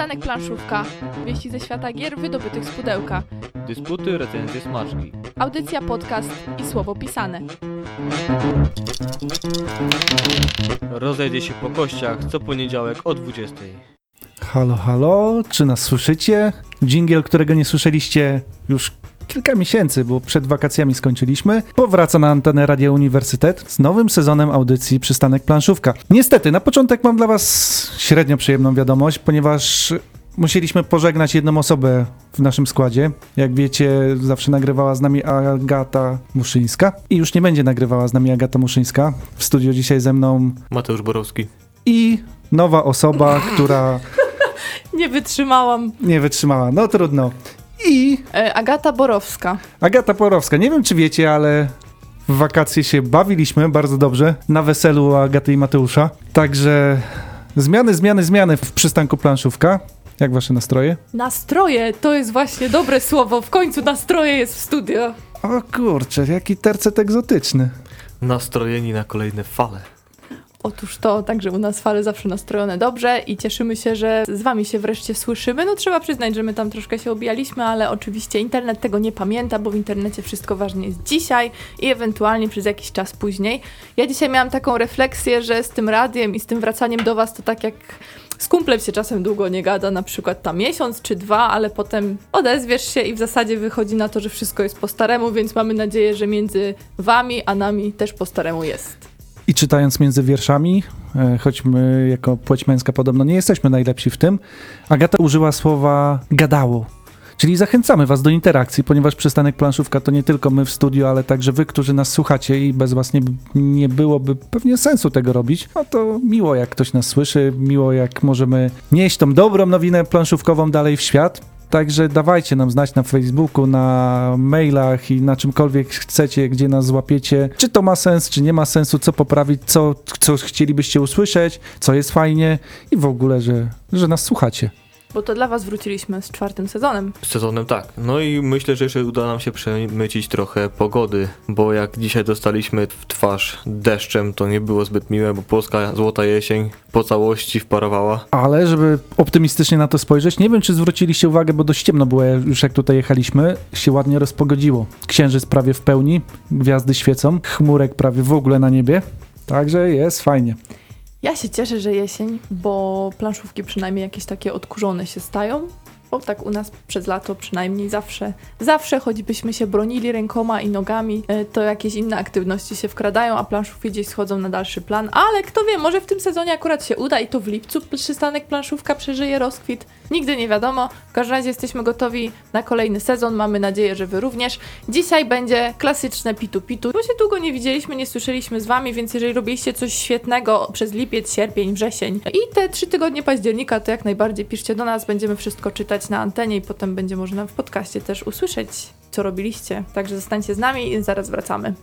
Przystanek planszówka. Wieści ze świata gier wydobytych z pudełka. Dysputy, recenzje, smaczki. Audycja, podcast i słowo pisane. Rozejdzie się po kościach co poniedziałek o 20. Halo, halo, czy nas słyszycie? Dżingiel, którego nie słyszeliście już kilka miesięcy, bo przed wakacjami skończyliśmy, powraca na antenę Radia Uniwersytet z nowym sezonem audycji Przystanek Planszówka. Niestety, na początek mam dla was średnio przyjemną wiadomość, ponieważ musieliśmy pożegnać jedną osobę w naszym składzie. Jak wiecie, zawsze nagrywała z nami Agata Muszyńska i już nie będzie nagrywała z nami Agata Muszyńska. W studiu dzisiaj ze mną Mateusz Borowski. i nowa osoba, która Nie wytrzymałam. nie wytrzymała. No trudno. I E, Agata Borowska. Agata Porowska. Nie wiem, czy wiecie, ale w wakacje się bawiliśmy bardzo dobrze na weselu Agaty i Mateusza. Także zmiany, zmiany, zmiany w przystanku planszówka. Jak wasze nastroje? Nastroje to jest właśnie dobre słowo. W końcu nastroje jest w studio. O kurczę, jaki tercet egzotyczny. Nastrojeni na kolejne fale. Otóż to, także u nas fale zawsze nastrojone dobrze i cieszymy się, że z wami się wreszcie słyszymy. No trzeba przyznać, że my tam troszkę się obijaliśmy, ale oczywiście internet tego nie pamięta, bo w internecie wszystko ważne jest dzisiaj i ewentualnie przez jakiś czas później. Ja dzisiaj miałam taką refleksję, że z tym radiem i z tym wracaniem do was to tak jak z kumplem się czasem długo nie gada, na przykład tam miesiąc czy dwa, ale potem odezwiesz się i w zasadzie wychodzi na to, że wszystko jest po staremu, więc mamy nadzieję, że między wami a nami też po staremu jest. I czytając między wierszami, e, choć my jako płeć męska podobno nie jesteśmy najlepsi w tym, Agata użyła słowa gadało. Czyli zachęcamy Was do interakcji, ponieważ przystanek planszówka to nie tylko my w studiu, ale także Wy, którzy nas słuchacie i bez Was nie, nie byłoby pewnie sensu tego robić. No to miło, jak ktoś nas słyszy, miło, jak możemy nieść tą dobrą nowinę planszówkową dalej w świat. Także dawajcie nam znać na Facebooku, na mailach i na czymkolwiek chcecie, gdzie nas złapiecie. Czy to ma sens, czy nie ma sensu, co poprawić, co, co chcielibyście usłyszeć, co jest fajnie i w ogóle, że, że nas słuchacie. Bo to dla was wróciliśmy z czwartym sezonem. Z sezonem tak. No i myślę, że jeszcze uda nam się przemycić trochę pogody, bo jak dzisiaj dostaliśmy w twarz deszczem, to nie było zbyt miłe, bo polska złota jesień po całości wparowała. Ale żeby optymistycznie na to spojrzeć, nie wiem, czy zwróciliście uwagę, bo dość ciemno było już jak tutaj jechaliśmy, się ładnie rozpogodziło. Księżyc prawie w pełni, gwiazdy świecą, chmurek prawie w ogóle na niebie. Także jest fajnie. Ja się cieszę, że jesień, bo planszówki przynajmniej jakieś takie odkurzone się stają. Bo tak u nas przez lato przynajmniej zawsze, zawsze choćbyśmy się bronili rękoma i nogami, e, to jakieś inne aktywności się wkradają, a planszówki gdzieś schodzą na dalszy plan. Ale kto wie, może w tym sezonie akurat się uda i to w lipcu przystanek planszówka przeżyje rozkwit. Nigdy nie wiadomo. W każdym razie jesteśmy gotowi na kolejny sezon. Mamy nadzieję, że wy również. Dzisiaj będzie klasyczne pitu-pitu, bo się długo nie widzieliśmy, nie słyszeliśmy z wami, więc jeżeli robiliście coś świetnego przez lipiec, sierpień, wrzesień i te trzy tygodnie października, to jak najbardziej piszcie do nas, będziemy wszystko czytać na antenie i potem będzie można w podcaście też usłyszeć, co robiliście. Także zostańcie z nami i zaraz wracamy.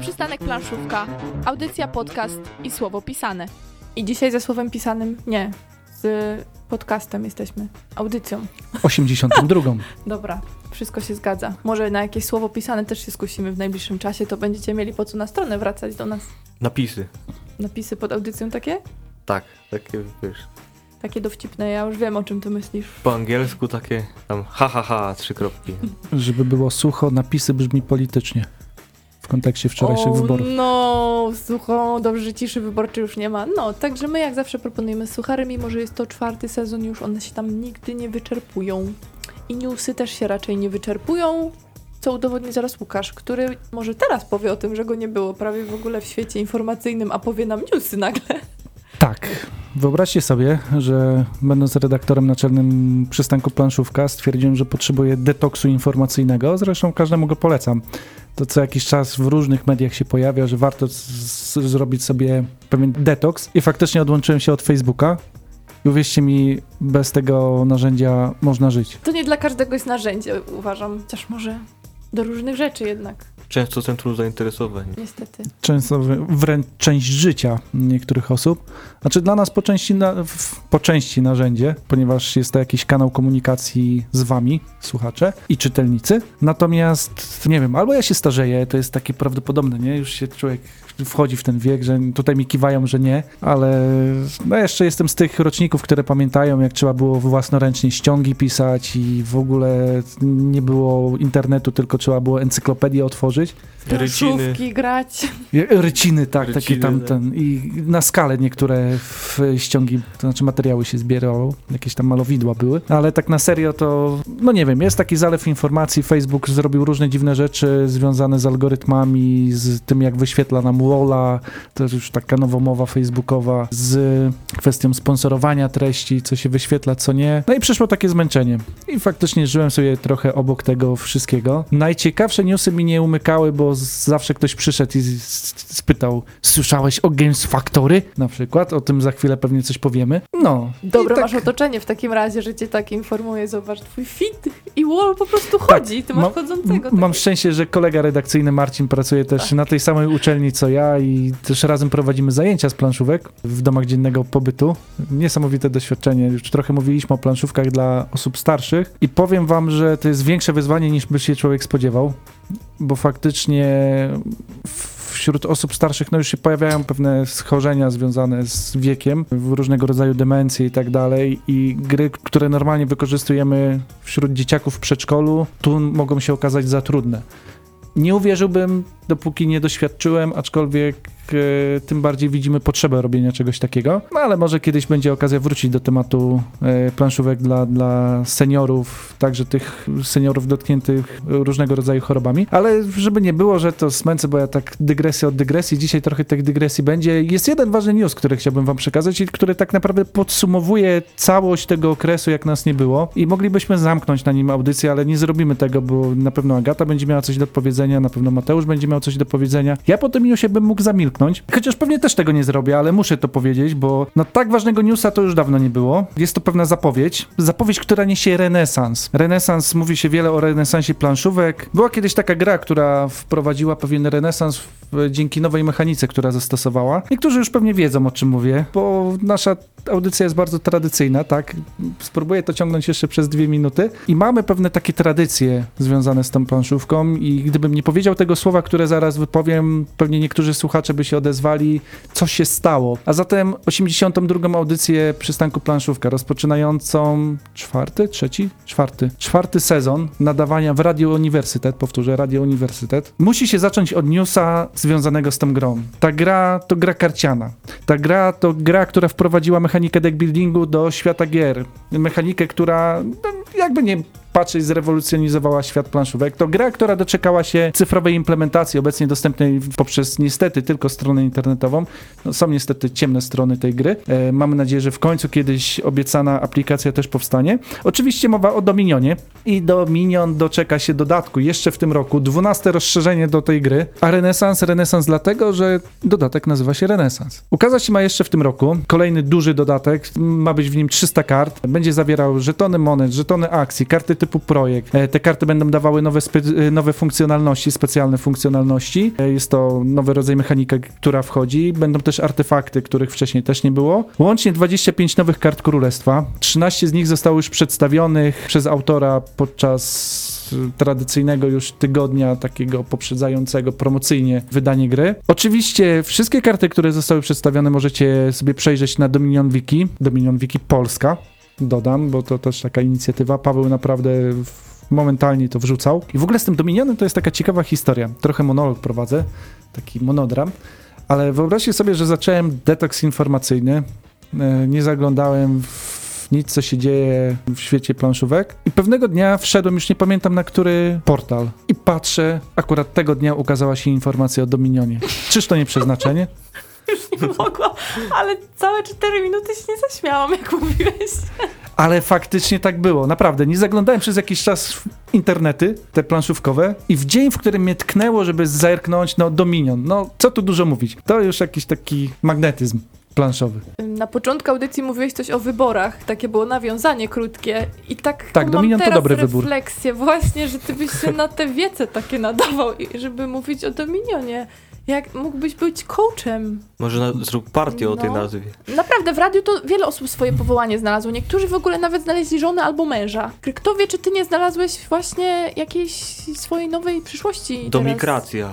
Przystanek planszówka, audycja, podcast i słowo pisane. I dzisiaj ze słowem pisanym, nie, z podcastem jesteśmy, audycją. 82. Dobra, wszystko się zgadza. Może na jakieś słowo pisane też się skusimy w najbliższym czasie, to będziecie mieli po co na stronę wracać do nas. Napisy. Napisy pod audycją takie? Tak, takie wiesz. Takie dowcipne, ja już wiem o czym ty myślisz. Po angielsku takie tam ha ha ha, trzy kropki. Żeby było sucho, napisy brzmi politycznie. W kontekście wczorajszych wyborów. No, sucho, dobrze, że ciszy wyborczej już nie ma. No, także my jak zawsze proponujemy suchary, mimo że jest to czwarty sezon już, one się tam nigdy nie wyczerpują. I newsy też się raczej nie wyczerpują, co udowodni zaraz Łukasz, który może teraz powie o tym, że go nie było prawie w ogóle w świecie informacyjnym, a powie nam newsy nagle. Tak. Wyobraźcie sobie, że będąc redaktorem naczelnym przystanku planszówka stwierdziłem, że potrzebuję detoksu informacyjnego, zresztą każdemu go polecam. To co jakiś czas w różnych mediach się pojawia, że warto zrobić sobie pewien detoks i faktycznie odłączyłem się od Facebooka i uwierzcie mi, bez tego narzędzia można żyć. To nie dla każdego jest narzędzie, uważam, chociaż może do różnych rzeczy jednak. Często centrum zainteresowań. Niestety. często wrę- wręcz część życia niektórych osób. Znaczy dla nas po części, na, w, po części narzędzie, ponieważ jest to jakiś kanał komunikacji z wami, słuchacze i czytelnicy. Natomiast, nie wiem, albo ja się starzeję, to jest takie prawdopodobne, nie? Już się człowiek wchodzi w ten wiek, że tutaj mi kiwają, że nie, ale no jeszcze jestem z tych roczników, które pamiętają, jak trzeba było własnoręcznie ściągi pisać i w ogóle nie było internetu, tylko trzeba było encyklopedię otworzyć. W planszówki grać. Ryciny, tak, Ryciny, takie tam tak. ten. I na skalę niektóre w ściągi, to znaczy materiały się zbierało, jakieś tam malowidła były, ale tak na serio to, no nie wiem, jest taki zalew informacji. Facebook zrobił różne dziwne rzeczy związane z algorytmami, z tym jak wyświetla nam Walla, to już taka nowomowa facebookowa, z kwestią sponsorowania treści, co się wyświetla, co nie. No i przyszło takie zmęczenie. I faktycznie żyłem sobie trochę obok tego wszystkiego. Najciekawsze newsy mi nie umykały, bo zawsze ktoś przyszedł i spytał, słyszałeś o Games Factory? Na przykład, o tym za chwilę pewnie coś powiemy. No. Dobre tak- masz otoczenie w takim razie, że cię tak informuje. Zobacz, twój fit i wall po prostu chodzi. Ty masz mam- chodzącego. Mam szczęście, że kolega redakcyjny Marcin pracuje też na tej samej uczelni co ja i też razem prowadzimy zajęcia z planszówek w domach dziennego pobytu. Niesamowite doświadczenie. Już trochę mówiliśmy o planszówkach dla osób starszych i powiem wam, że to jest większe wyzwanie niż by się człowiek spodziewał, bo faktycznie wśród osób starszych no już się pojawiają pewne schorzenia związane z wiekiem, różnego rodzaju demencje i tak dalej i gry, które normalnie wykorzystujemy wśród dzieciaków w przedszkolu, tu mogą się okazać za trudne. Nie uwierzyłbym, dopóki nie doświadczyłem, aczkolwiek e, tym bardziej widzimy potrzebę robienia czegoś takiego. No ale może kiedyś będzie okazja wrócić do tematu e, planszówek dla, dla seniorów, także tych seniorów dotkniętych różnego rodzaju chorobami. Ale żeby nie było, że to smęcę, bo ja tak dygresję od dygresji, dzisiaj trochę tych dygresji będzie. Jest jeden ważny news, który chciałbym wam przekazać i który tak naprawdę podsumowuje całość tego okresu, jak nas nie było i moglibyśmy zamknąć na nim audycję, ale nie zrobimy tego, bo na pewno Agata będzie miała coś do powiedzenia, na pewno Mateusz będzie miał coś do powiedzenia. Ja po tym newsie bym mógł zamilknąć, chociaż pewnie też tego nie zrobię, ale muszę to powiedzieć, bo no tak ważnego newsa to już dawno nie było. Jest to pewna zapowiedź. Zapowiedź, która niesie renesans. Renesans, mówi się wiele o renesansie planszówek. Była kiedyś taka gra, która wprowadziła pewien renesans dzięki nowej mechanice, która zastosowała. Niektórzy już pewnie wiedzą, o czym mówię, bo nasza audycja jest bardzo tradycyjna, tak? Spróbuję to ciągnąć jeszcze przez dwie minuty. I mamy pewne takie tradycje związane z tą planszówką i gdybym nie powiedział tego słowa, które zaraz wypowiem, pewnie niektórzy słuchacze by się odezwali, co się stało. A zatem 82. audycję Przystanku Planszówka, rozpoczynającą czwarty, trzeci, czwarty, czwarty sezon nadawania w Radio Uniwersytet, powtórzę, Radio Uniwersytet, musi się zacząć od newsa związanego z tą grą. Ta gra to gra karciana. Ta gra to gra, która wprowadziła mechanikę deckbuildingu do świata gier. Mechanikę, która no, jakby nie patrzeć, zrewolucjonizowała świat planszówek. To gra, która doczekała się cyfrowej implementacji, obecnie dostępnej poprzez niestety tylko stronę internetową. No, są niestety ciemne strony tej gry. E, mamy nadzieję, że w końcu kiedyś obiecana aplikacja też powstanie. Oczywiście mowa o Dominionie i Dominion doczeka się dodatku jeszcze w tym roku. 12 rozszerzenie do tej gry. A Renesans, Renesans dlatego, że dodatek nazywa się Renesans. Ukazać się ma jeszcze w tym roku kolejny duży dodatek. Ma być w nim 300 kart. Będzie zawierał żetony monet, żetony akcji, karty typu projekt. E, Te karty będą dawały nowe, e, nowe funkcjonalności, specjalne funkcjonalności. E, Jest to nowy rodzaj mechaniki, która wchodzi. Będą też artefakty, których wcześniej też nie było. Łącznie 25 nowych kart królestwa. 13 z nich zostało już przedstawionych przez autora podczas tradycyjnego już tygodnia takiego poprzedzającego promocyjnie wydanie gry. Oczywiście wszystkie karty, które zostały przedstawione możecie sobie przejrzeć na Dominion Wiki, Dominion Wiki Polska dodam, bo to też taka inicjatywa. Paweł naprawdę momentalnie to wrzucał. I w ogóle z tym Dominionem to jest taka ciekawa historia. Trochę monolog prowadzę, taki monodram, ale wyobraźcie sobie, że zacząłem detoks informacyjny. E, Nie zaglądałem w nic, co się dzieje w świecie planszówek. I pewnego dnia wszedłem, już nie pamiętam na który portal. I patrzę, akurat tego dnia ukazała się informacja o Dominionie. Czyż to nie przeznaczenie? Już nie mogłam, ale całe 4 minuty się nie zaśmiałam, jak mówiłeś. Ale faktycznie tak było, naprawdę. Nie zaglądałem przez jakiś czas w internety, te planszówkowe, i w dzień, w którym mnie tknęło, żeby zerknąć, no Dominion, no co tu dużo mówić. To już jakiś taki magnetyzm. planszowy. Na początku audycji mówiłeś coś o wyborach, takie było nawiązanie krótkie i tak, Tak, mam Dominion to dobry wybór. refleksję właśnie, że ty byś się na te wiece takie nadawał, i żeby mówić o Dominionie. Jak mógłbyś być coachem? Może na, zrób partię o tej No. nazwie. Naprawdę, w radiu to wiele osób swoje powołanie znalazło. Niektórzy w ogóle nawet znaleźli żonę albo męża. Kto wie, czy ty nie znalazłeś właśnie jakiejś swojej nowej przyszłości? teraz? Domikracja.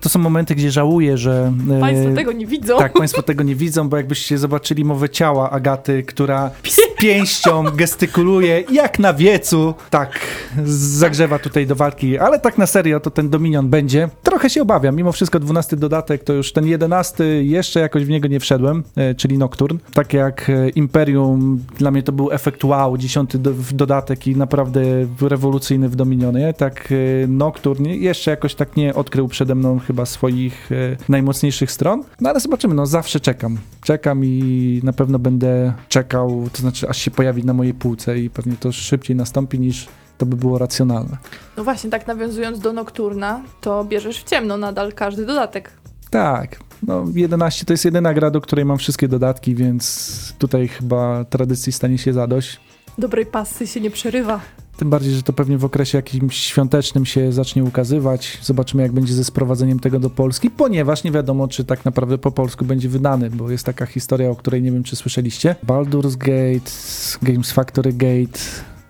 To są momenty, gdzie żałuję, że... e, Państwo tego nie widzą. Tak, Państwo tego nie widzą, bo jakbyście zobaczyli mowę ciała Agaty, która z pięścią gestykuluje jak na wiecu. Tak, zagrzewa tutaj do walki, ale tak na serio to ten Dominion będzie. Trochę się obawiam, mimo wszystko 12 dodatek to już ten 11 jeszcze jakoś w niego nie wszedłem, e, czyli Nocturne. Tak jak e, Imperium, dla mnie to był efekt wow, 10 do, dodatek i naprawdę rewolucyjny w Dominionie. Tak Nocturne jeszcze jakoś tak nie odkrył przede mną chyba swoich e, najmocniejszych stron. No ale zobaczymy, no zawsze czekam. Czekam i na pewno będę czekał, to znaczy aż się pojawi na mojej półce i pewnie to szybciej nastąpi niż to by było racjonalne. No właśnie, tak nawiązując do Nocturna, to bierzesz w ciemno nadal każdy dodatek. Tak, no 11 to jest jedyna gra, do której mam wszystkie dodatki, więc tutaj chyba tradycji stanie się zadość. Dobrej pasy się nie przerywa. Tym bardziej, że to pewnie w okresie jakimś świątecznym się zacznie ukazywać. Zobaczymy, jak będzie ze sprowadzeniem tego do Polski, ponieważ nie wiadomo, czy tak naprawdę po polsku będzie wydany, bo jest taka historia, o której nie wiem, czy słyszeliście. Baldur's Gate, Games Factory Gate.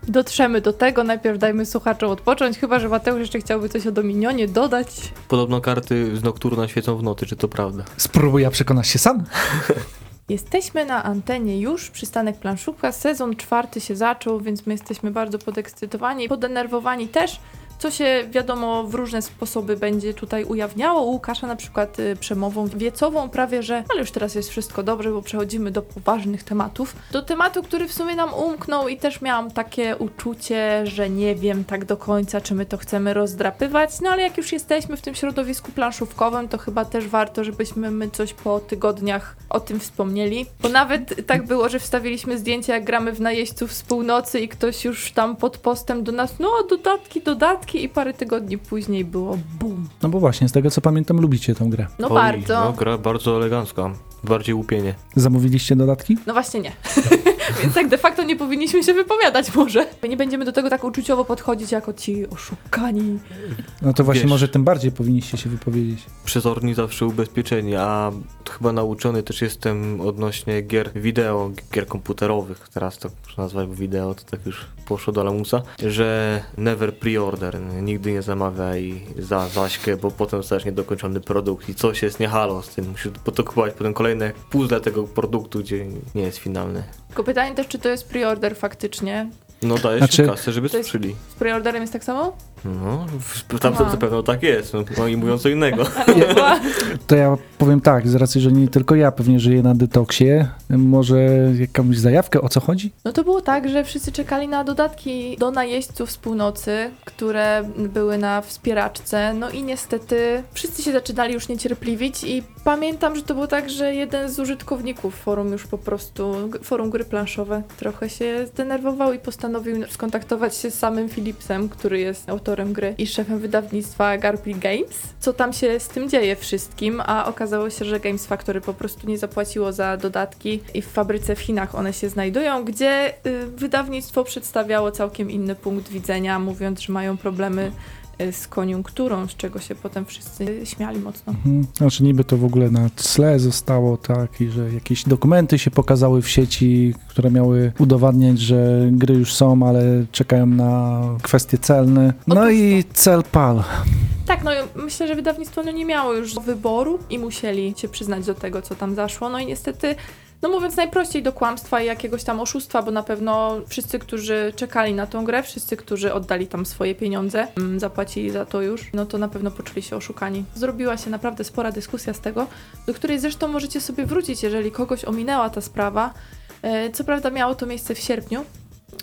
Dotrzemy do tego, najpierw dajmy słuchaczom odpocząć, chyba że Mateusz jeszcze chciałby coś o Dominionie dodać. Podobno karty z Nocturna świecą w nocy, czy to prawda? Spróbuj, a przekonasz się sam. Jesteśmy na antenie już, przystanek planszówka, sezon czwarty się zaczął, więc my jesteśmy bardzo podekscytowani, podenerwowani też, co się wiadomo w różne sposoby będzie tutaj ujawniało. U Łukasza na przykład y, przemową wiecową prawie, że ale już teraz jest wszystko dobrze, bo przechodzimy do poważnych tematów. Do tematu, który w sumie nam umknął i też miałam takie uczucie, że nie wiem tak do końca, czy my to chcemy rozdrapywać, no ale jak już jesteśmy w tym środowisku planszówkowym, to chyba też warto, żebyśmy my coś po tygodniach o tym wspomnieli. Bo nawet tak było, że wstawiliśmy zdjęcia, jak gramy w najeźdźców z północy i ktoś już tam pod postem do nas, no dodatki, dodatki i parę tygodni później było bum. No bo właśnie, z tego co pamiętam, lubicie tę grę. No Oj, bardzo. No, gra bardzo elegancka. Bardziej łupienie. Zamówiliście dodatki? No właśnie nie. Więc tak de facto nie powinniśmy się wypowiadać może. My nie będziemy do tego tak uczuciowo podchodzić jako ci oszukani. No to właśnie Wiesz. może tym bardziej powinniście się wypowiedzieć. Przezorni zawsze ubezpieczeni, a chyba nauczony też jestem odnośnie gier wideo, gier komputerowych, teraz to muszę nazwać bo wideo, to tak już poszło do lamusa, że never pre-order, nigdy nie zamawiaj za zaśkę, bo potem dostajesz niedokończony produkt i coś jest nie halo z tym, musisz kupować potem kolejne puzzle tego produktu, gdzie nie jest finalny. Tylko pytanie też, czy to jest pre-order faktycznie. No dajesz Znaczy- kasę, żeby sprzedali. Z pre-orderem jest tak samo? No, tam na pewno tak jest, no, no i mówiąc co innego. To ja powiem tak, z racji, że nie tylko ja pewnie żyję na detoksie, może jakąś zajawkę, o co chodzi? No to było tak, że wszyscy czekali na dodatki do najeźdźców z północy, które były na wspieraczce. No i niestety wszyscy się zaczynali już niecierpliwić i pamiętam, że to było tak, że jeden z użytkowników forum już po prostu, forum gry planszowe, trochę się zdenerwował i postanowił skontaktować się z samym Philipsem, który jest autorem gry i szefem wydawnictwa Garpy Games. Co tam się z tym dzieje wszystkim, a okazało się, że Games Factory po prostu nie zapłaciło za dodatki i w fabryce w Chinach one się znajdują, gdzie y, wydawnictwo przedstawiało całkiem inny punkt widzenia, mówiąc, że mają problemy z koniunkturą, z czego się potem wszyscy y, śmiali mocno. Mhm. Znaczy niby to w ogóle na tle zostało tak i że jakieś dokumenty się pokazały w sieci, które miały udowadniać, że gry już są, ale czekają na kwestie celne. No Otóż i cel pal. Tak, no myślę, że wydawnictwo no, nie miało już wyboru i musieli się przyznać do tego, co tam zaszło. No i niestety, no mówiąc najprościej, do kłamstwa i jakiegoś tam oszustwa, bo na pewno wszyscy, którzy czekali na tą grę, wszyscy, którzy oddali tam swoje pieniądze, mm, zapłacili za to już, no to na pewno poczuli się oszukani. Zrobiła się naprawdę spora dyskusja z tego, do której zresztą możecie sobie wrócić, jeżeli kogoś ominęła ta sprawa. E, Co prawda miało to miejsce w sierpniu,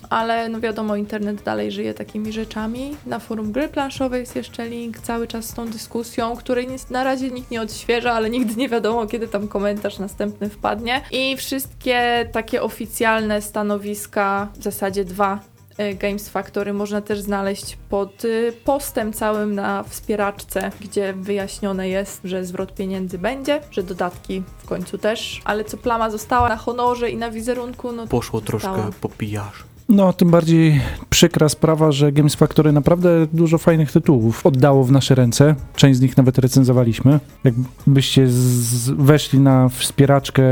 ale no wiadomo, internet dalej żyje takimi rzeczami. Na forum gry planszowej jest jeszcze link cały czas z tą dyskusją, której na razie nikt nie odświeża, ale nigdy nie wiadomo, kiedy tam komentarz następny wpadnie. I wszystkie takie oficjalne stanowiska, w zasadzie dwa, e, Games Factory można też znaleźć pod y, postem całym na wspieraczce, gdzie wyjaśnione jest, że zwrot pieniędzy będzie, że dodatki w końcu też, ale co plama została na honorze i na wizerunku, no Poszło troszkę Została. po pijarz. No, tym bardziej przykra sprawa, że Games Factory naprawdę dużo fajnych tytułów oddało w nasze ręce. Część z nich nawet recenzowaliśmy. Jakbyście z- weszli na wspieraczkę,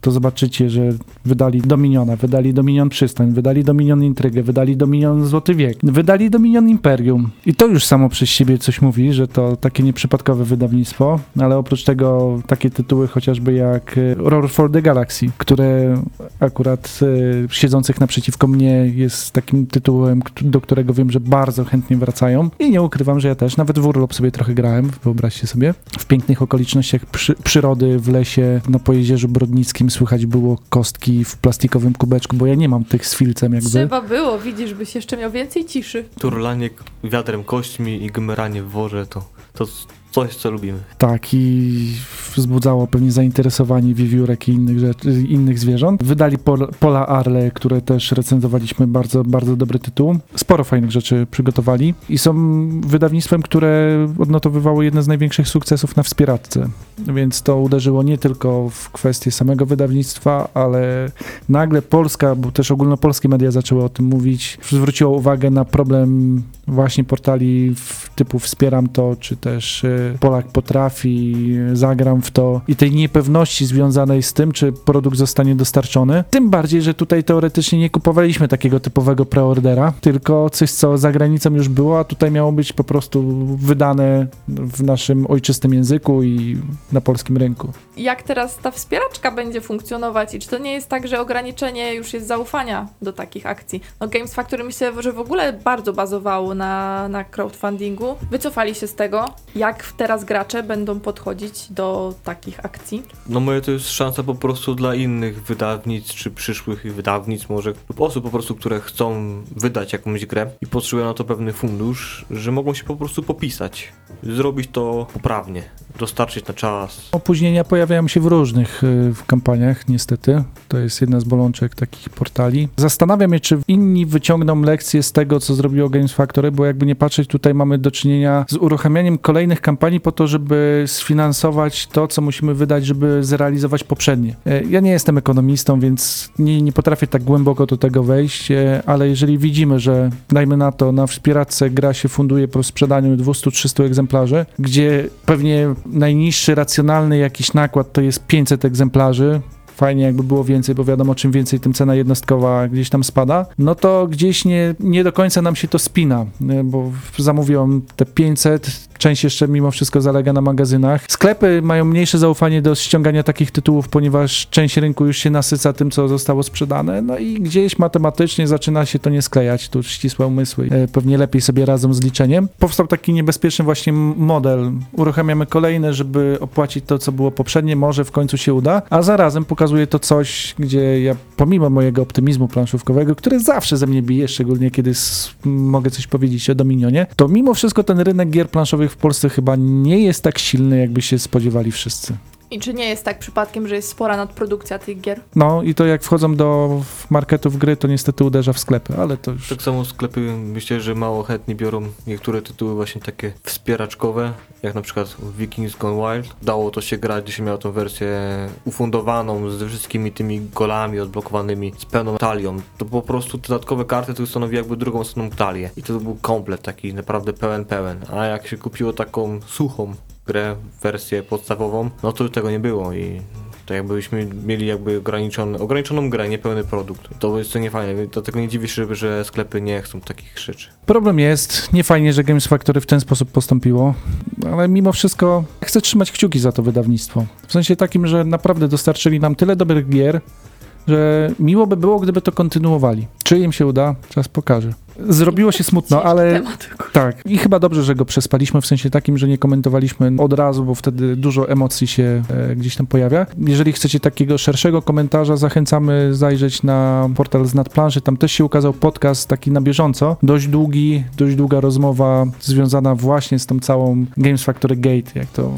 to zobaczycie, że wydali Dominiona, wydali Dominion Przystań, wydali Dominion Intrygę, wydali Dominion Złoty Wiek, wydali Dominion Imperium. I to już samo przez siebie coś mówi, że to takie nieprzypadkowe wydawnictwo, ale oprócz tego takie tytuły chociażby jak e, Roar for the Galaxy, które akurat e, siedzących naprzeciwko mnie jest takim tytułem, do którego wiem, że bardzo chętnie wracają. I nie ukrywam, że ja też nawet w urlop sobie trochę grałem, wyobraźcie sobie. W pięknych okolicznościach przy, przyrody w lesie na Pojezierzu Brodnickim słychać było kostki w plastikowym kubeczku, bo ja nie mam tych z filcem jakby. trzeba było, widzisz, byś jeszcze miał więcej ciszy. Turlanie wiadrem kośćmi i gmeranie w worze to, to coś, co lubimy. Tak, i wzbudzało pewnie zainteresowanie wiewiórek i innych, rzeczy, innych zwierząt. Wydali Pol, Pola Arle, które też recenzowaliśmy, bardzo, bardzo dobry tytuł. Sporo fajnych rzeczy przygotowali i są wydawnictwem, które odnotowywało jedne z największych sukcesów na wspieraczce. Więc to uderzyło nie tylko w kwestię samego wydawnictwa, ale nagle Polska, bo też ogólnopolskie media zaczęły o tym mówić, zwróciło uwagę na problem właśnie portali typu wspieram to, czy też y, Polak potrafi, zagram w to i tej niepewności związanej z tym, czy produkt zostanie dostarczony. Tym bardziej, że tutaj teoretycznie nie kupowaliśmy takiego typowego preordera, tylko coś, co za granicą już było, a tutaj miało być po prostu wydane w naszym ojczystym języku i na polskim rynku. Jak teraz ta wspieraczka będzie funkcjonować i czy to nie jest tak, że ograniczenie już jest zaufania do takich akcji? No Games Factory myślę, że w ogóle bardzo bazowało na, na crowdfundingu. Wycofali się z tego. Jak teraz gracze będą podchodzić do takich akcji? No moje to jest szansa po prostu dla innych wydawnictw, czy przyszłych wydawnictw może, lub osób po prostu, które chcą wydać jakąś grę i potrzebują na to pewny fundusz, że mogą się po prostu popisać. Zrobić to poprawnie, dostarczyć na czas. Opóźnienia pojawiają się w różnych y, w kampaniach, niestety. To jest jedna z bolączek takich portali. Zastanawiam się, czy inni wyciągną lekcje z tego, co zrobiło Games Factory, bo jakby nie patrzeć, tutaj mamy do czynienia z uruchamianiem kolejnych kampanii po to, żeby sfinansować to, co musimy wydać, żeby zrealizować poprzednie. E, Ja nie jestem ekonomistą, więc nie, nie potrafię tak głęboko do tego wejść, e, ale jeżeli widzimy, że dajmy na to, na wspieraczce gra się funduje po sprzedaniu 200-300 egzemplarzy, gdzie pewnie najniższy racjonalny jakiś nakład to jest 500 egzemplarzy, fajnie jakby było więcej, bo wiadomo, czym więcej, tym cena jednostkowa gdzieś tam spada, no to gdzieś nie, nie do końca nam się to spina, nie? bo zamówią te 500, część jeszcze mimo wszystko zalega na magazynach. Sklepy mają mniejsze zaufanie do ściągania takich tytułów, ponieważ część rynku już się nasyca tym, co zostało sprzedane, no i gdzieś matematycznie zaczyna się to nie sklejać, tu ścisłe umysły e, pewnie lepiej sobie radzą z liczeniem. Powstał taki niebezpieczny właśnie model. Uruchamiamy kolejne, żeby opłacić to, co było poprzednie, może w końcu się uda, a zarazem pokazuje to coś, gdzie ja pomimo mojego optymizmu planszówkowego, który zawsze ze mnie bije, szczególnie kiedy mogę coś powiedzieć o Dominionie, to mimo wszystko ten rynek gier planszowych w Polsce chyba nie jest tak silny, jakby się spodziewali wszyscy. I czy nie jest tak przypadkiem, że jest spora nadprodukcja tych gier? No i to jak wchodzą do marketów gry, to niestety uderza w sklepy, ale to już... Tak samo sklepy myślę, że mało chętnie biorą niektóre tytuły właśnie takie wspieraczkowe, jak na przykład Vikings Gone Wild. Dało to się grać, gdzie się miało tą wersję ufundowaną ze wszystkimi tymi golami odblokowanymi, z pełną talią. To po prostu dodatkowe karty to stanowi jakby drugą stroną talię. I to był komplet taki naprawdę pełen, pełen. A jak się kupiło taką suchą grę, wersję podstawową, no to tego nie było i to jakbyśmy mieli jakby ograniczony, ograniczoną grę, niepełny produkt. To jest to niefajne, dlatego nie dziwię się, że- że sklepy nie chcą takich rzeczy. Problem jest, nie fajnie, że Games Factory w ten sposób postąpiło, ale mimo wszystko chcę trzymać kciuki za to wydawnictwo. W sensie takim, że naprawdę dostarczyli nam tyle dobrych gier, że miło by było, gdyby to kontynuowali. Czy im się uda? Czas pokaże. Zrobiło się smutno, ale tak. I chyba dobrze, że go przespaliśmy, w sensie takim, że nie komentowaliśmy od razu, bo wtedy dużo emocji się e, gdzieś tam pojawia. Jeżeli chcecie takiego szerszego komentarza, zachęcamy zajrzeć na portal z nadplanszy. Tam też się ukazał podcast taki na bieżąco. Dość długi, dość długa rozmowa związana właśnie z tą całą Games Factory Gate, jak to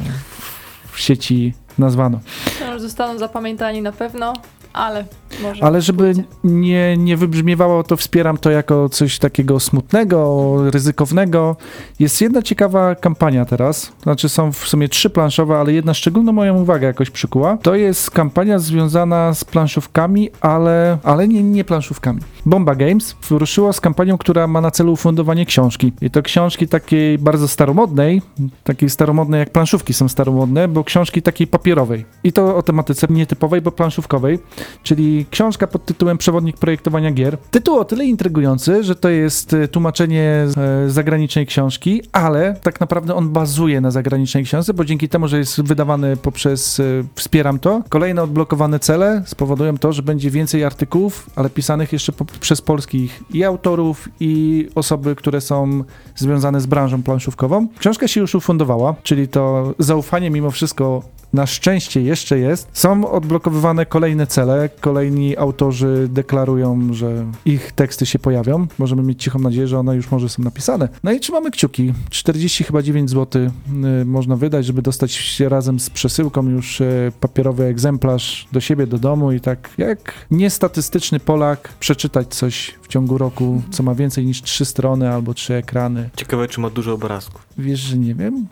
w sieci nazwano. No, Zostaną zapamiętani na pewno. Ale może. Ale żeby pójdzie. nie, nie wybrzmiewało, to wspieram to jako coś takiego smutnego, ryzykownego. Jest jedna ciekawa kampania teraz, znaczy są w sumie trzy planszowe, ale jedna szczególną moją uwagę jakoś przykuła. To jest kampania związana z planszówkami, ale, ale nie, nie planszówkami. Bomba Games wyruszyła z kampanią, która ma na celu ufundowanie książki. I to książki takiej bardzo staromodnej, takiej staromodnej jak planszówki są staromodne, bo książki takiej papierowej. I to o tematyce nietypowej, bo planszówkowej, czyli książka pod tytułem Przewodnik projektowania gier. Tytuł o tyle intrygujący, że to jest e, tłumaczenie e, zagranicznej książki, ale tak naprawdę on bazuje na zagranicznej książce, bo dzięki temu, że jest wydawany poprzez e, Wspieram to, kolejne odblokowane cele spowodują to, że będzie więcej artykułów, ale pisanych jeszcze po, przez polskich i autorów, i osoby, które są związane z branżą planszówkową. Książka się już ufundowała, czyli to zaufanie mimo wszystko na szczęście jeszcze jest. Są odblokowywane kolejne cele, kolejni autorzy deklarują, że ich teksty się pojawią. Możemy mieć cichą nadzieję, że one już może są napisane. No i trzymamy kciuki. 40 chyba 9 zł y, można wydać, żeby dostać się razem z przesyłką już y, papierowy egzemplarz do siebie, do domu i tak jak niestatystyczny Polak przeczytać coś w ciągu roku, co ma więcej niż 3 strony albo 3 ekrany. Ciekawe, czy ma dużo obrazków. Wiesz, że nie wiem.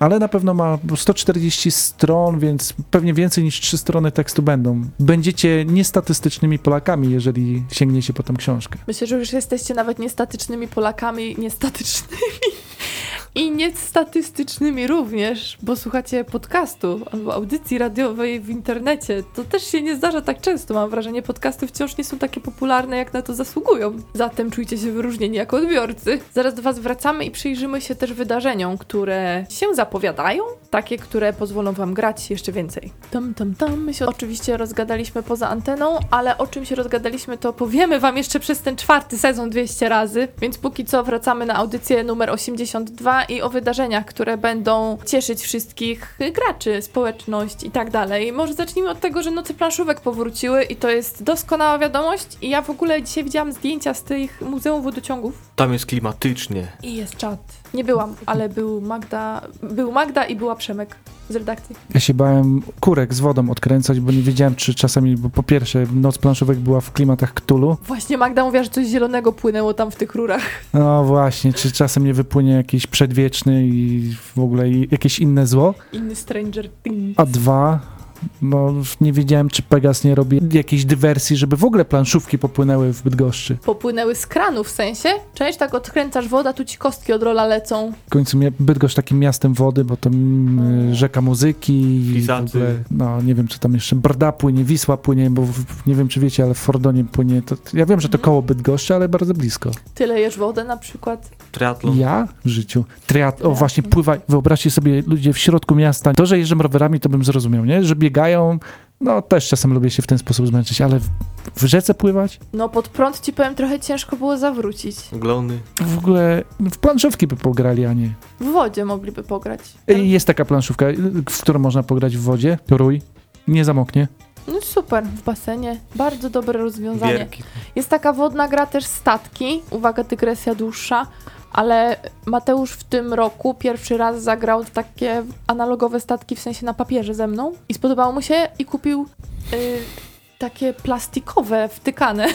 Ale na pewno ma 140 stron, więc pewnie więcej niż 3 strony tekstu będą. Będziecie niestatystycznymi Polakami, jeżeli sięgniecie po tą książkę. Myślę, że już jesteście nawet niestatycznymi Polakami, niestatycznymi i niestatystycznymi również, bo słuchacie podcastu albo audycji radiowej w internecie. To też się nie zdarza tak często. Mam wrażenie, podcasty wciąż nie są takie popularne, jak na to zasługują. Zatem czujcie się wyróżnieni jako odbiorcy. Zaraz do Was wracamy i przyjrzymy się też wydarzeniom, które się zapowiadają, takie, które pozwolą Wam grać jeszcze więcej. Tam, tam, tam. My się oczywiście rozgadaliśmy poza anteną, ale o czym się rozgadaliśmy, to powiemy Wam jeszcze przez ten czwarty sezon 200 razy, więc póki co wracamy na audycję numer 82 i o wydarzeniach, które będą cieszyć wszystkich graczy, społeczność i tak dalej. Może zacznijmy od tego, że noce planszówek powróciły i to jest doskonała wiadomość i ja w ogóle dzisiaj widziałam zdjęcia z tych Muzeum Wodociągów Tam jest klimatycznie. i jest czat. Nie byłam, ale był Magda, był Magda i była Przemek z redakcji. Ja się bałem kurek z wodą odkręcać, bo nie wiedziałem, czy czasami, bo po pierwsze, noc planszówek była w klimatach Cthulhu. Właśnie Magda mówiła, że coś zielonego płynęło tam w tych rurach. No właśnie, czy czasem nie wypłynie jakiś przedwieczny i w ogóle jakieś inne zło. Inny Stranger Things. A dwa, no nie wiedziałem, czy Pegas nie robi jakiejś dywersji, żeby w ogóle planszówki popłynęły w Bydgoszczy. popłynęły z kranu w sensie. Część tak odkręcasz woda, tu ci kostki od rola lecą. W końcu Bydgoszcz takim miastem wody, bo to mm, rzeka muzyki i w ogóle, no nie wiem, czy tam jeszcze Brda płynie, Wisła płynie, bo w, nie wiem, czy wiecie, ale w Fordonie płynie, to, ja wiem, że to Mhm. koło Bydgoszczy, ale bardzo blisko. Ty lejesz wodę na przykład. Triatlon. Ja w życiu. Triat, o właśnie, pływaj. Wyobraźcie sobie ludzie w środku miasta. To, że jeżdżą rowerami, to bym zrozumiał, nie? Że biegają, no też czasem lubię się w ten sposób zmęczyć, ale w, w rzece pływać? No pod prąd ci powiem, trochę ciężko było zawrócić. Glony. W ogóle w planszówki by pograli, a nie. W wodzie mogliby pograć. Ej, Jest taka planszówka, w którą można pograć w wodzie. Rój. Nie zamoknie. No super, w basenie. Bardzo dobre rozwiązanie. Wierki. Jest taka wodna gra też statki. Uwaga, dygresja dłuższa. Ale Mateusz w tym roku pierwszy raz zagrał takie analogowe statki, w sensie na papierze ze mną. I spodobało mu się i kupił y, takie plastikowe, wtykane.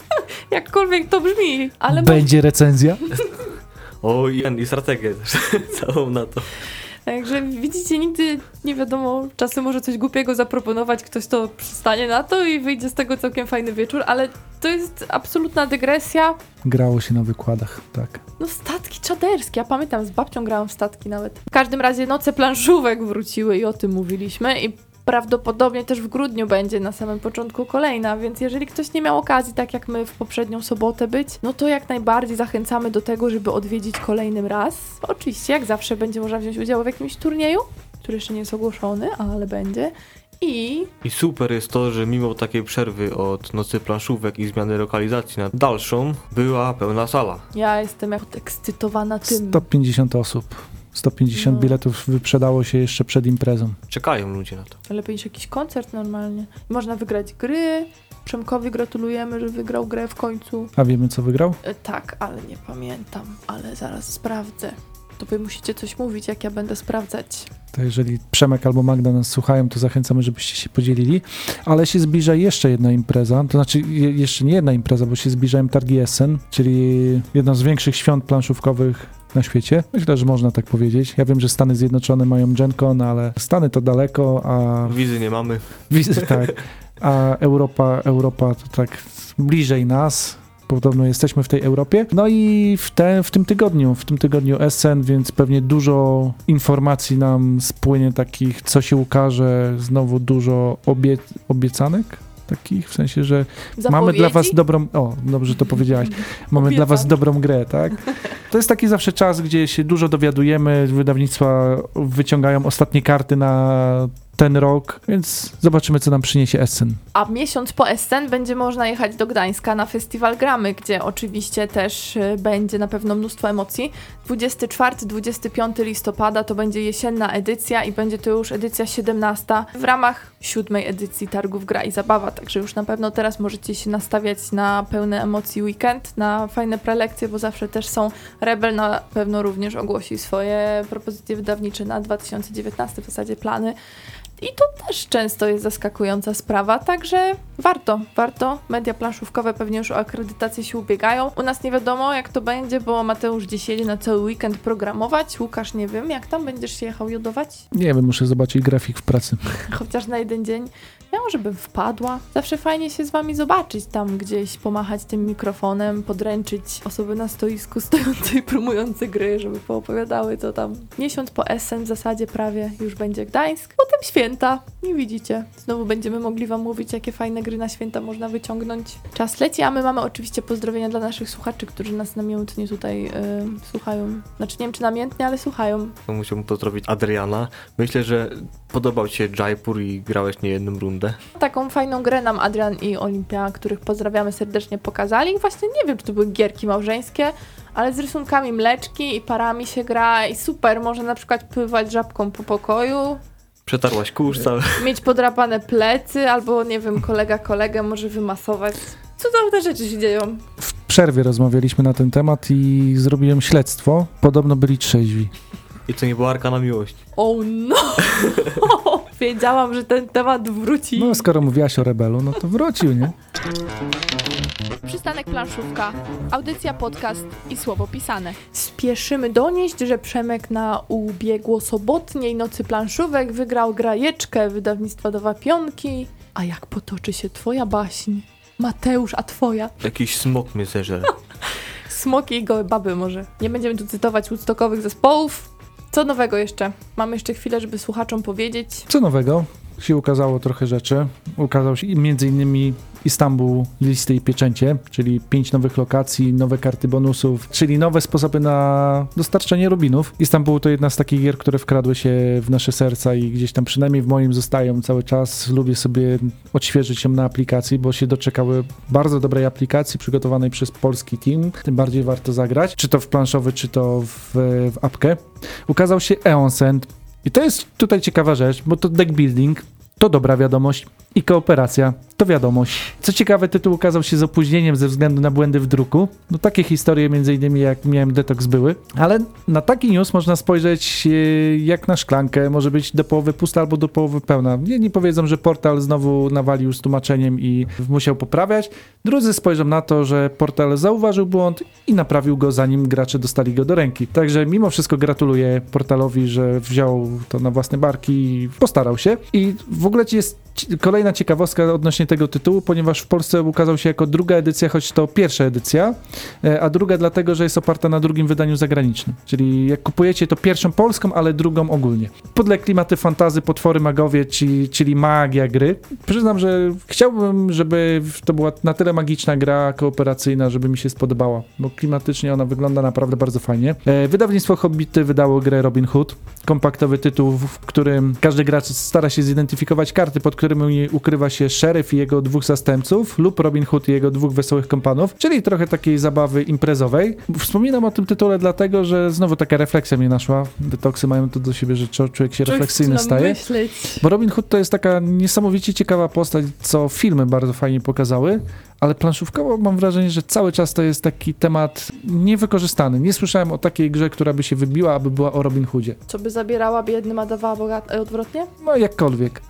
Jakkolwiek to brzmi, ale Będzie recenzja. O, i, i strategię też. Całą na to. Także widzicie, nigdy nie wiadomo, czasem może coś głupiego zaproponować, ktoś to przystanie na to i wyjdzie z tego całkiem fajny wieczór, ale to jest absolutna dygresja. Grało się na wykładach, tak. No statki czaderskie, ja pamiętam, z babcią grałam w statki nawet. W każdym razie noce planszówek wróciły i o tym mówiliśmy i prawdopodobnie też w grudniu będzie na samym początku kolejna, więc jeżeli ktoś nie miał okazji, tak jak my w poprzednią sobotę być, no to jak najbardziej zachęcamy do tego, żeby odwiedzić kolejnym raz. Oczywiście, jak zawsze będzie można wziąć udział w jakimś turnieju, który jeszcze nie jest ogłoszony, ale będzie. I I super jest to, że mimo takiej przerwy od nocy planszówek i zmiany lokalizacji na dalszą, była pełna sala. ja jestem jak ekscytowana tym. 150 osób. 150 No. biletów wyprzedało się jeszcze przed imprezą. Czekają ludzie na to. Lepiej niż jakiś koncert normalnie. Można wygrać gry. Przemkowi gratulujemy, że wygrał grę w końcu. A wiemy, co wygrał? E, tak, ale nie pamiętam, ale zaraz sprawdzę. To wy musicie coś mówić, jak ja będę sprawdzać. To jeżeli Przemek albo Magda nas słuchają, to zachęcamy, żebyście się podzielili. Ale się zbliża jeszcze jedna impreza, to znaczy je, jeszcze nie jedna impreza, bo się zbliżają targi Essen, czyli jedno z większych świąt planszówkowych na świecie. Myślę, że można tak powiedzieć. Ja wiem, że Stany Zjednoczone mają GenCon, ale Stany to daleko, a Wizy nie mamy. wizy tak, a Europa, Europa to tak bliżej nas. Podobno jesteśmy w tej Europie. No i w, te, w tym tygodniu, w tym tygodniu Essen, więc pewnie dużo informacji nam spłynie takich, co się ukaże, znowu dużo obie, obiecanek takich, w sensie, że mamy dla was Zapowiedzi? dobrą, o, dobrze to powiedziałaś, mamy dla was dobrą grę, tak? To jest taki zawsze czas, gdzie się dużo dowiadujemy, wydawnictwa wyciągają ostatnie karty na ten rok, więc zobaczymy, co nam przyniesie Essen. A miesiąc po Essen będzie można jechać do Gdańska na festiwal Gramy, gdzie oczywiście też y, będzie na pewno mnóstwo emocji. 24-25 listopada to będzie jesienna edycja i będzie to już edycja 17 w ramach siódmej edycji Targów Gra i Zabawa, także już na pewno teraz możecie się nastawiać na pełne emocji weekend, na fajne prelekcje, bo zawsze też są. Rebel na pewno również ogłosi swoje propozycje wydawnicze na 2019 w zasadzie plany. I to też często jest zaskakująca sprawa, także warto, warto. Media planszówkowe pewnie już o akredytację się ubiegają. U nas nie wiadomo jak to będzie, bo Mateusz dziś jedzie na cały weekend programować. Łukasz nie wiem, jak tam będziesz się jechał jodować? Nie wiem, muszę zobaczyć grafik w pracy. Chociaż na jeden dzień. Ja może bym wpadła. Zawsze fajnie się z wami zobaczyć tam gdzieś, pomachać tym mikrofonem, podręczyć osoby na stoisku stojące i promujące gry, żeby poopowiadały co tam. Miesiąc po Essen w zasadzie prawie już będzie Gdańsk, potem święta. Nie widzicie. Znowu będziemy mogli wam mówić, jakie fajne gry na święta można wyciągnąć. Czas leci, a my mamy oczywiście pozdrowienia dla naszych słuchaczy, którzy nas namiętnie tutaj y, słuchają. Znaczy nie wiem, czy namiętnie, ale słuchają. To musiałbym pozdrowić Adriana. Myślę, że podobał ci się Jaipur i grałeś nie jedną rundę. Taką fajną grę nam Adrian i Olimpia, których pozdrawiamy serdecznie, pokazali. Właśnie nie wiem, czy to były gierki małżeńskie, ale z rysunkami mleczki i parami się gra i super. Można na przykład pływać żabką po pokoju, Przetarłaś kurz cały. mieć podrapane plecy, albo nie wiem, kolega kolegę może wymasować. Cudowne rzeczy się dzieją. W przerwie rozmawialiśmy na ten temat i zrobiłem śledztwo. Podobno byli trzeźwi. I to nie była arkana miłości. Oh no! Wiedziałam, że ten temat wróci. No, skoro mówiłaś o rebelu, no to wrócił, nie? Przystanek Planszówka, audycja, podcast i słowo pisane. Spieszymy donieść, że Przemek na ubiegłosobotniej nocy planszówek wygrał grajeczkę wydawnictwa Dowa Pionki. A jak potoczy się twoja baśń? Mateusz, a twoja? Jakiś smok mnie zeżre. Smoki i gołe baby może. Nie będziemy tu cytować woodstockowych zespołów. Co nowego jeszcze? Mamy jeszcze chwilę, żeby słuchaczom powiedzieć. Co nowego? Się ukazało trochę rzeczy. Ukazał się między innymi Istanbul listy i pieczęcie, czyli pięć nowych lokacji, nowe karty bonusów, czyli nowe sposoby na dostarczanie rubinów. Istanbul to jedna z takich gier, które wkradły się w nasze serca i gdzieś tam przynajmniej w moim zostają cały czas. Lubię sobie odświeżyć ją na aplikacji, bo się doczekały bardzo dobrej aplikacji przygotowanej przez polski team. Tym bardziej warto zagrać, czy to w planszowy, czy to w, w apkę. Ukazał się Eonsend, i to jest tutaj ciekawa rzecz, bo to deck building, to dobra wiadomość i kooperacja, to wiadomość. Co ciekawe, tytuł ukazał się z opóźnieniem ze względu na błędy w druku. No takie historie między innymi jak miałem Detox były, ale na taki news można spojrzeć e, jak na szklankę, może być do połowy pusta albo do połowy pełna. Jedni powiedzą, że portal znowu nawalił z tłumaczeniem i musiał poprawiać, drudzy spojrzą na to, że portal zauważył błąd i naprawił go zanim gracze dostali go do ręki. Także mimo wszystko gratuluję portalowi, że wziął to na własne barki i postarał się. I w ogóle ci jest ci- kolejna ciekawostka odnośnie tego tytułu, ponieważ w Polsce ukazał się jako druga edycja, choć to pierwsza edycja, e, a druga dlatego, że jest oparta na drugim wydaniu zagranicznym. Czyli jak kupujecie to pierwszą polską, ale drugą ogólnie. Podle klimaty fantazy, potwory magowie, czyli, czyli magia gry. Przyznam, że chciałbym, żeby to była na tyle magiczna gra kooperacyjna, żeby mi się spodobała, bo klimatycznie ona wygląda naprawdę bardzo fajnie. E, Wydawnictwo Hobbity wydało grę Robin Hood, kompaktowy tytuł, w którym każdy gracz stara się zidentyfikować karty, pod którymi ukrywa się szeryf i jego dwóch zastępców lub Robin Hood i jego dwóch wesołych kompanów, czyli trochę takiej zabawy imprezowej. Wspominam o tym tytule dlatego, że znowu taka refleksja mnie naszła. Detoksy mają to do siebie, że człowiek się refleksyjny staje. Myśleć. Bo Robin Hood to jest taka niesamowicie ciekawa postać, co filmy bardzo fajnie pokazały, ale planszówkowo mam wrażenie, że cały czas to jest taki temat niewykorzystany. Nie słyszałem o takiej grze, która by się wybiła, aby była o Robin Hoodzie. Co by zabierała biednym, a dawała bogat... e, odwrotnie? No jakkolwiek.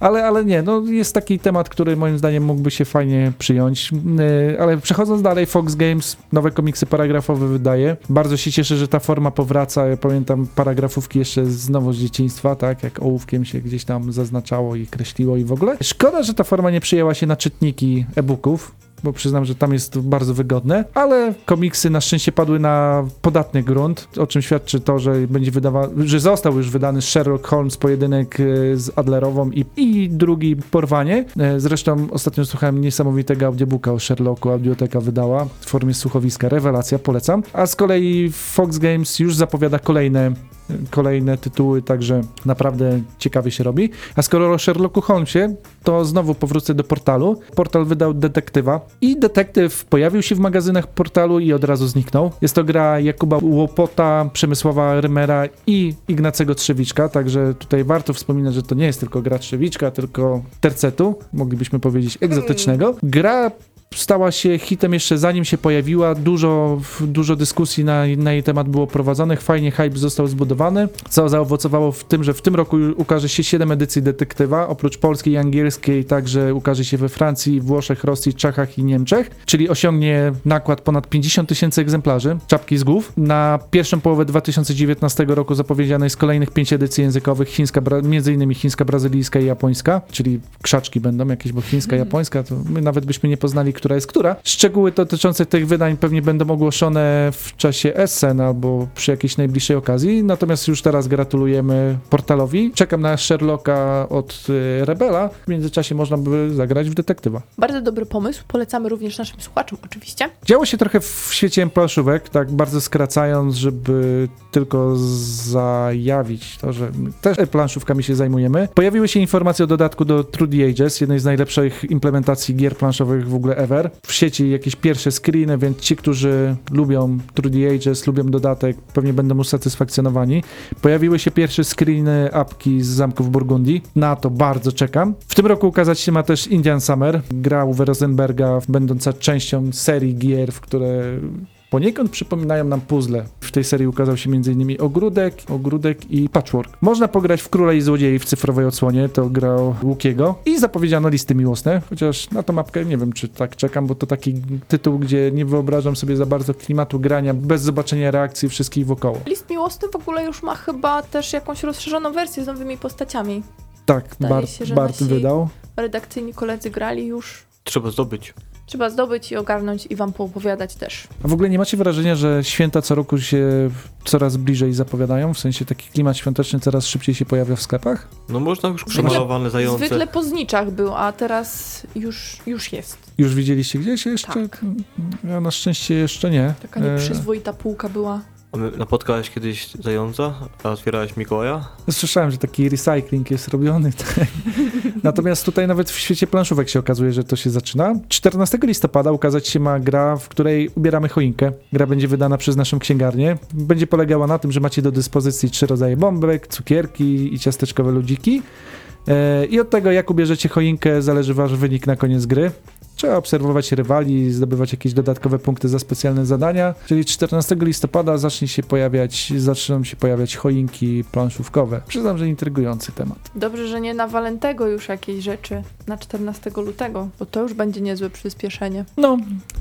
Ale, ale nie, no jest taki temat, który moim zdaniem mógłby się fajnie przyjąć. Yy, Ale przechodząc dalej, Fox Games nowe komiksy paragrafowe wydaje. Bardzo się cieszę, że ta forma powraca. Ja pamiętam paragrafówki jeszcze znowu z dzieciństwa, tak, jak ołówkiem się gdzieś tam zaznaczało i kreśliło i w ogóle. Szkoda, że ta forma nie przyjęła się na czytniki e-booków. Bo przyznam, że tam jest bardzo wygodne, ale komiksy na szczęście padły na podatny grunt, o czym świadczy to, że będzie wydawa- że został już wydany Sherlock Holmes pojedynek e, z Adlerową i, i drugi Porwanie. E, Zresztą ostatnio słuchałem niesamowitego audiobooka o Sherlocku, audioteka wydała w formie słuchowiska, rewelacja, polecam. A z kolei Fox Games już zapowiada kolejne kolejne tytuły, także naprawdę ciekawie się robi. A skoro o Sherlocku Holmesie, to znowu powrócę do portalu. Portal wydał detektywa i detektyw pojawił się w magazynach portalu i od razu zniknął. Jest to gra Jakuba Łopota, Przemysława Rymera i Ignacego Trzewiczka, także tutaj warto wspominać, że to nie jest tylko gra Trzewiczka, tylko tercetu, moglibyśmy powiedzieć egzotycznego. Gra stała się hitem jeszcze zanim się pojawiła. Dużo, dużo dyskusji na, na jej temat było prowadzonych. Fajnie hype został zbudowany, co zaowocowało w tym, że w tym roku ukaże się 7 edycji detektywa. Oprócz polskiej i angielskiej także ukaże się we Francji, Włoszech, Rosji, Czechach i Niemczech, czyli osiągnie nakład ponad 50 tysięcy egzemplarzy, czapki z głów. Na pierwszą połowę 2019 roku zapowiedziane jest kolejnych 5 edycji językowych, chińska, innymi chińska, brazylijska i japońska, czyli krzaczki będą jakieś, bo chińska, japońska, to my nawet byśmy nie poznali, która jest która. Szczegóły dotyczące tych wydań pewnie będą ogłoszone w czasie Essen albo przy jakiejś najbliższej okazji, natomiast już teraz gratulujemy portalowi. Czekam na Sherlocka od y, Rebela. W międzyczasie można by zagrać w detektywa. Bardzo dobry pomysł. Polecamy również naszym słuchaczom, oczywiście. Działo się trochę w świecie planszówek, tak bardzo skracając, żeby tylko zajawić to, że też planszówkami się zajmujemy. Pojawiły się informacje o dodatku do the Ages, jednej z najlepszych implementacji gier planszowych w ogóle ever. W sieci jakieś pierwsze screeny, więc ci, którzy lubią the Ages, lubią dodatek, pewnie będą usatysfakcjonowani. Pojawiły się pierwsze screeny apki z Zamków Burgundii. Na to bardzo czekam. W tym roku ukazać się ma też Indian Summer, gra Uwe Rosenberga, będąca częścią serii gier, w które poniekąd przypominają nam puzzle. W tej serii ukazał się m.in. Ogródek, Ogródek i Patchwork. Można pograć w Króla i Złodziei w cyfrowej odsłonie, to grał Łukiego. I zapowiedziano listy miłosne, chociaż na tą mapkę nie wiem, czy tak czekam, bo to taki tytuł, gdzie nie wyobrażam sobie za bardzo klimatu grania, bez zobaczenia reakcji wszystkich wokoło. List miłosny w ogóle już ma chyba też jakąś rozszerzoną wersję z nowymi postaciami. Tak, Zdaje Bart, się, że Bart nasi- wydał. Redakcyjni koledzy grali już. Trzeba zdobyć. Trzeba zdobyć i ogarnąć i wam poopowiadać też. A w ogóle nie macie wrażenia, że święta co roku się coraz bliżej zapowiadają? W sensie taki klimat świąteczny coraz szybciej się pojawia w sklepach? No można już przemalowane zające. Zwykle po zniczach był, a teraz już, już jest. Już widzieliście gdzieś jeszcze? Tak. Ja na szczęście jeszcze nie. Taka E, nieprzyzwoita półka była. Napotkałeś kiedyś zająca, a otwierałeś Mikołaja? Słyszałem, że taki recycling jest robiony. Tak. Natomiast tutaj nawet w świecie planszówek się okazuje, że to się zaczyna. 14 listopada ukazać się ma gra, w której ubieramy choinkę. Gra będzie wydana przez naszą księgarnię. Będzie polegała na tym, że macie do dyspozycji trzy rodzaje bombek, cukierki i ciasteczkowe ludziki. E, I od tego, jak ubierzecie choinkę, zależy wasz wynik na koniec gry. Trzeba obserwować rywali, zdobywać jakieś dodatkowe punkty za specjalne zadania. Czyli 14 listopada zacznie się pojawiać, zaczną się pojawiać choinki planszówkowe. Przyznam, że intrygujący temat. Dobrze, że nie na Walentego już jakieś rzeczy na 14 lutego, bo to już będzie niezłe przyspieszenie. No,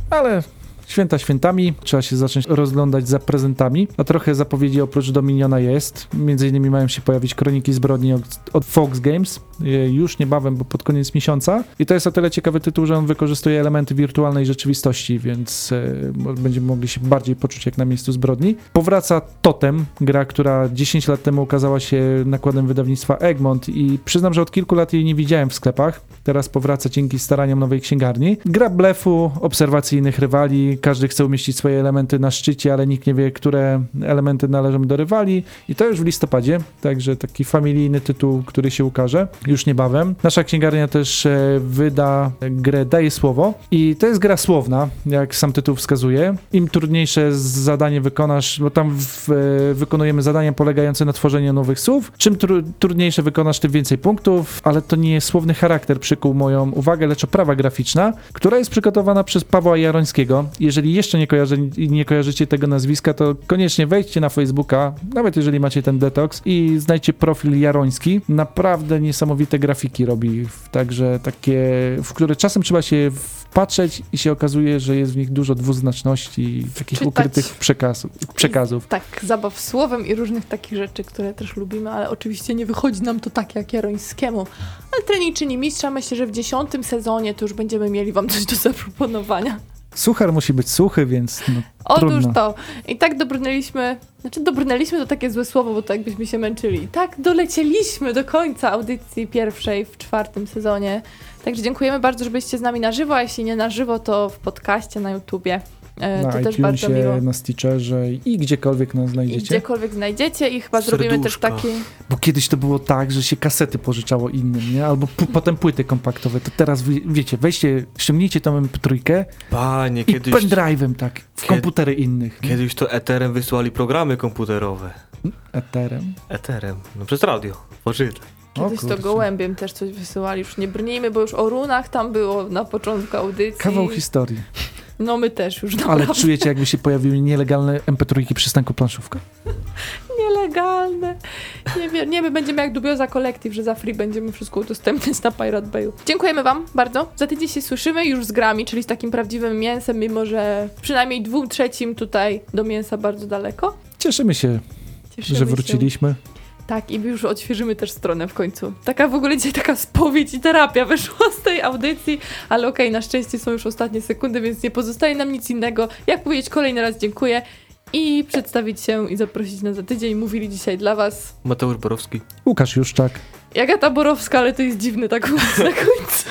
ale święta świętami, trzeba się zacząć rozglądać za prezentami, a trochę zapowiedzi oprócz Dominiona jest. Między innymi mają się pojawić Kroniki Zbrodni od, Fox Games, e, już niebawem, bo pod koniec miesiąca. I to jest o tyle ciekawy tytuł, że on wykorzystuje elementy wirtualnej rzeczywistości, więc e, będziemy mogli się bardziej poczuć jak na miejscu zbrodni. Powraca Totem, gra, która 10 lat temu ukazała się nakładem wydawnictwa Egmont i przyznam, że od kilku lat jej nie widziałem w sklepach. Teraz powraca dzięki staraniom nowej księgarni. Gra blefu, obserwacji innych rywali, każdy chce umieścić swoje elementy na szczycie, ale nikt nie wie, które elementy należą do rywali. I to już w listopadzie, także taki familijny tytuł, który się ukaże już niebawem. Nasza księgarnia też e, wyda grę Daje Słowo i to jest gra słowna, jak sam tytuł wskazuje. Im trudniejsze zadanie wykonasz, bo tam w, e, wykonujemy zadania polegające na tworzeniu nowych słów. Czym tru, trudniejsze wykonasz, tym więcej punktów, ale to nie jest słowny charakter przykuł moją uwagę, lecz oprawa graficzna, która jest przygotowana przez Pawła Jarońskiego. Jeżeli jeszcze nie, kojarzy, nie kojarzycie tego nazwiska, to koniecznie wejdźcie na Facebooka, nawet jeżeli macie ten detoks i znajdźcie profil Jaroński. Naprawdę niesamowite grafiki robi, także takie, w które czasem trzeba się wpatrzeć i się okazuje, że jest w nich dużo dwuznaczności i takich Czytać. ukrytych przekazów. przekazów. Tak, zabaw słowem i różnych takich rzeczy, które też lubimy, ale oczywiście nie wychodzi nam to tak jak Jarońskiemu. Ale trening czyni mistrza, myślę, że w dziesiątym sezonie to już będziemy mieli wam coś do zaproponowania. Suchar musi być suchy, więc no, Otóż Trudno. to. I tak dobrnęliśmy, znaczy dobrnęliśmy to takie złe słowo, bo to jakbyśmy się męczyli. I tak dolecieliśmy do końca audycji pierwszej w czwartym sezonie. Także dziękujemy bardzo, że byliście z nami na żywo, a jeśli nie na żywo, to w podcaście na YouTubie. E, na to też bardzo miło. na Stitcherze i gdziekolwiek nas I znajdziecie. gdziekolwiek znajdziecie i chyba zrobimy też Serduszka. taki... Kiedyś to było tak, że się kasety pożyczało innym, nie? Albo potem płyty kompaktowe. To teraz, wy, wiecie, weźcie, ściągnijcie tą MP3 Panie, i kiedyś, pendrive'em tak, w komputery innych. nie? kiedyś to Eterem wysyłali programy komputerowe. Eterem. Eterem, no przez radio, poczytaj. Kiedyś to gołębiem też coś wysyłali, już nie brnijmy, bo już o runach tam było na początku audycji. Kawał historii. No my też już, Ale naprawdę. czujecie, jakby się pojawiły nielegalne MP3 przystanku planszówka? Nielegalne. Nie wiem, nie, my będziemy jak Dubioza Collective, że za free będziemy wszystko udostępniać na Pirate Bayu. Dziękujemy wam bardzo. Za tydzień się słyszymy już z grami, czyli z takim prawdziwym mięsem, mimo że przynajmniej dwóm trzecim tutaj do mięsa bardzo daleko. Cieszymy się, Cieszymy że Się. Tak, i już odświeżymy też stronę w końcu. Taka w ogóle dzisiaj taka spowiedź i terapia wyszła z tej audycji, ale okej, na szczęście są już ostatnie sekundy, więc nie pozostaje nam nic innego, jak powiedzieć kolejny raz dziękuję i przedstawić się i zaprosić na za tydzień. Mówili dzisiaj dla was Mateusz Borowski. Łukasz Juszczak. Jagata Borowska, ale to jest dziwny tak na końcu.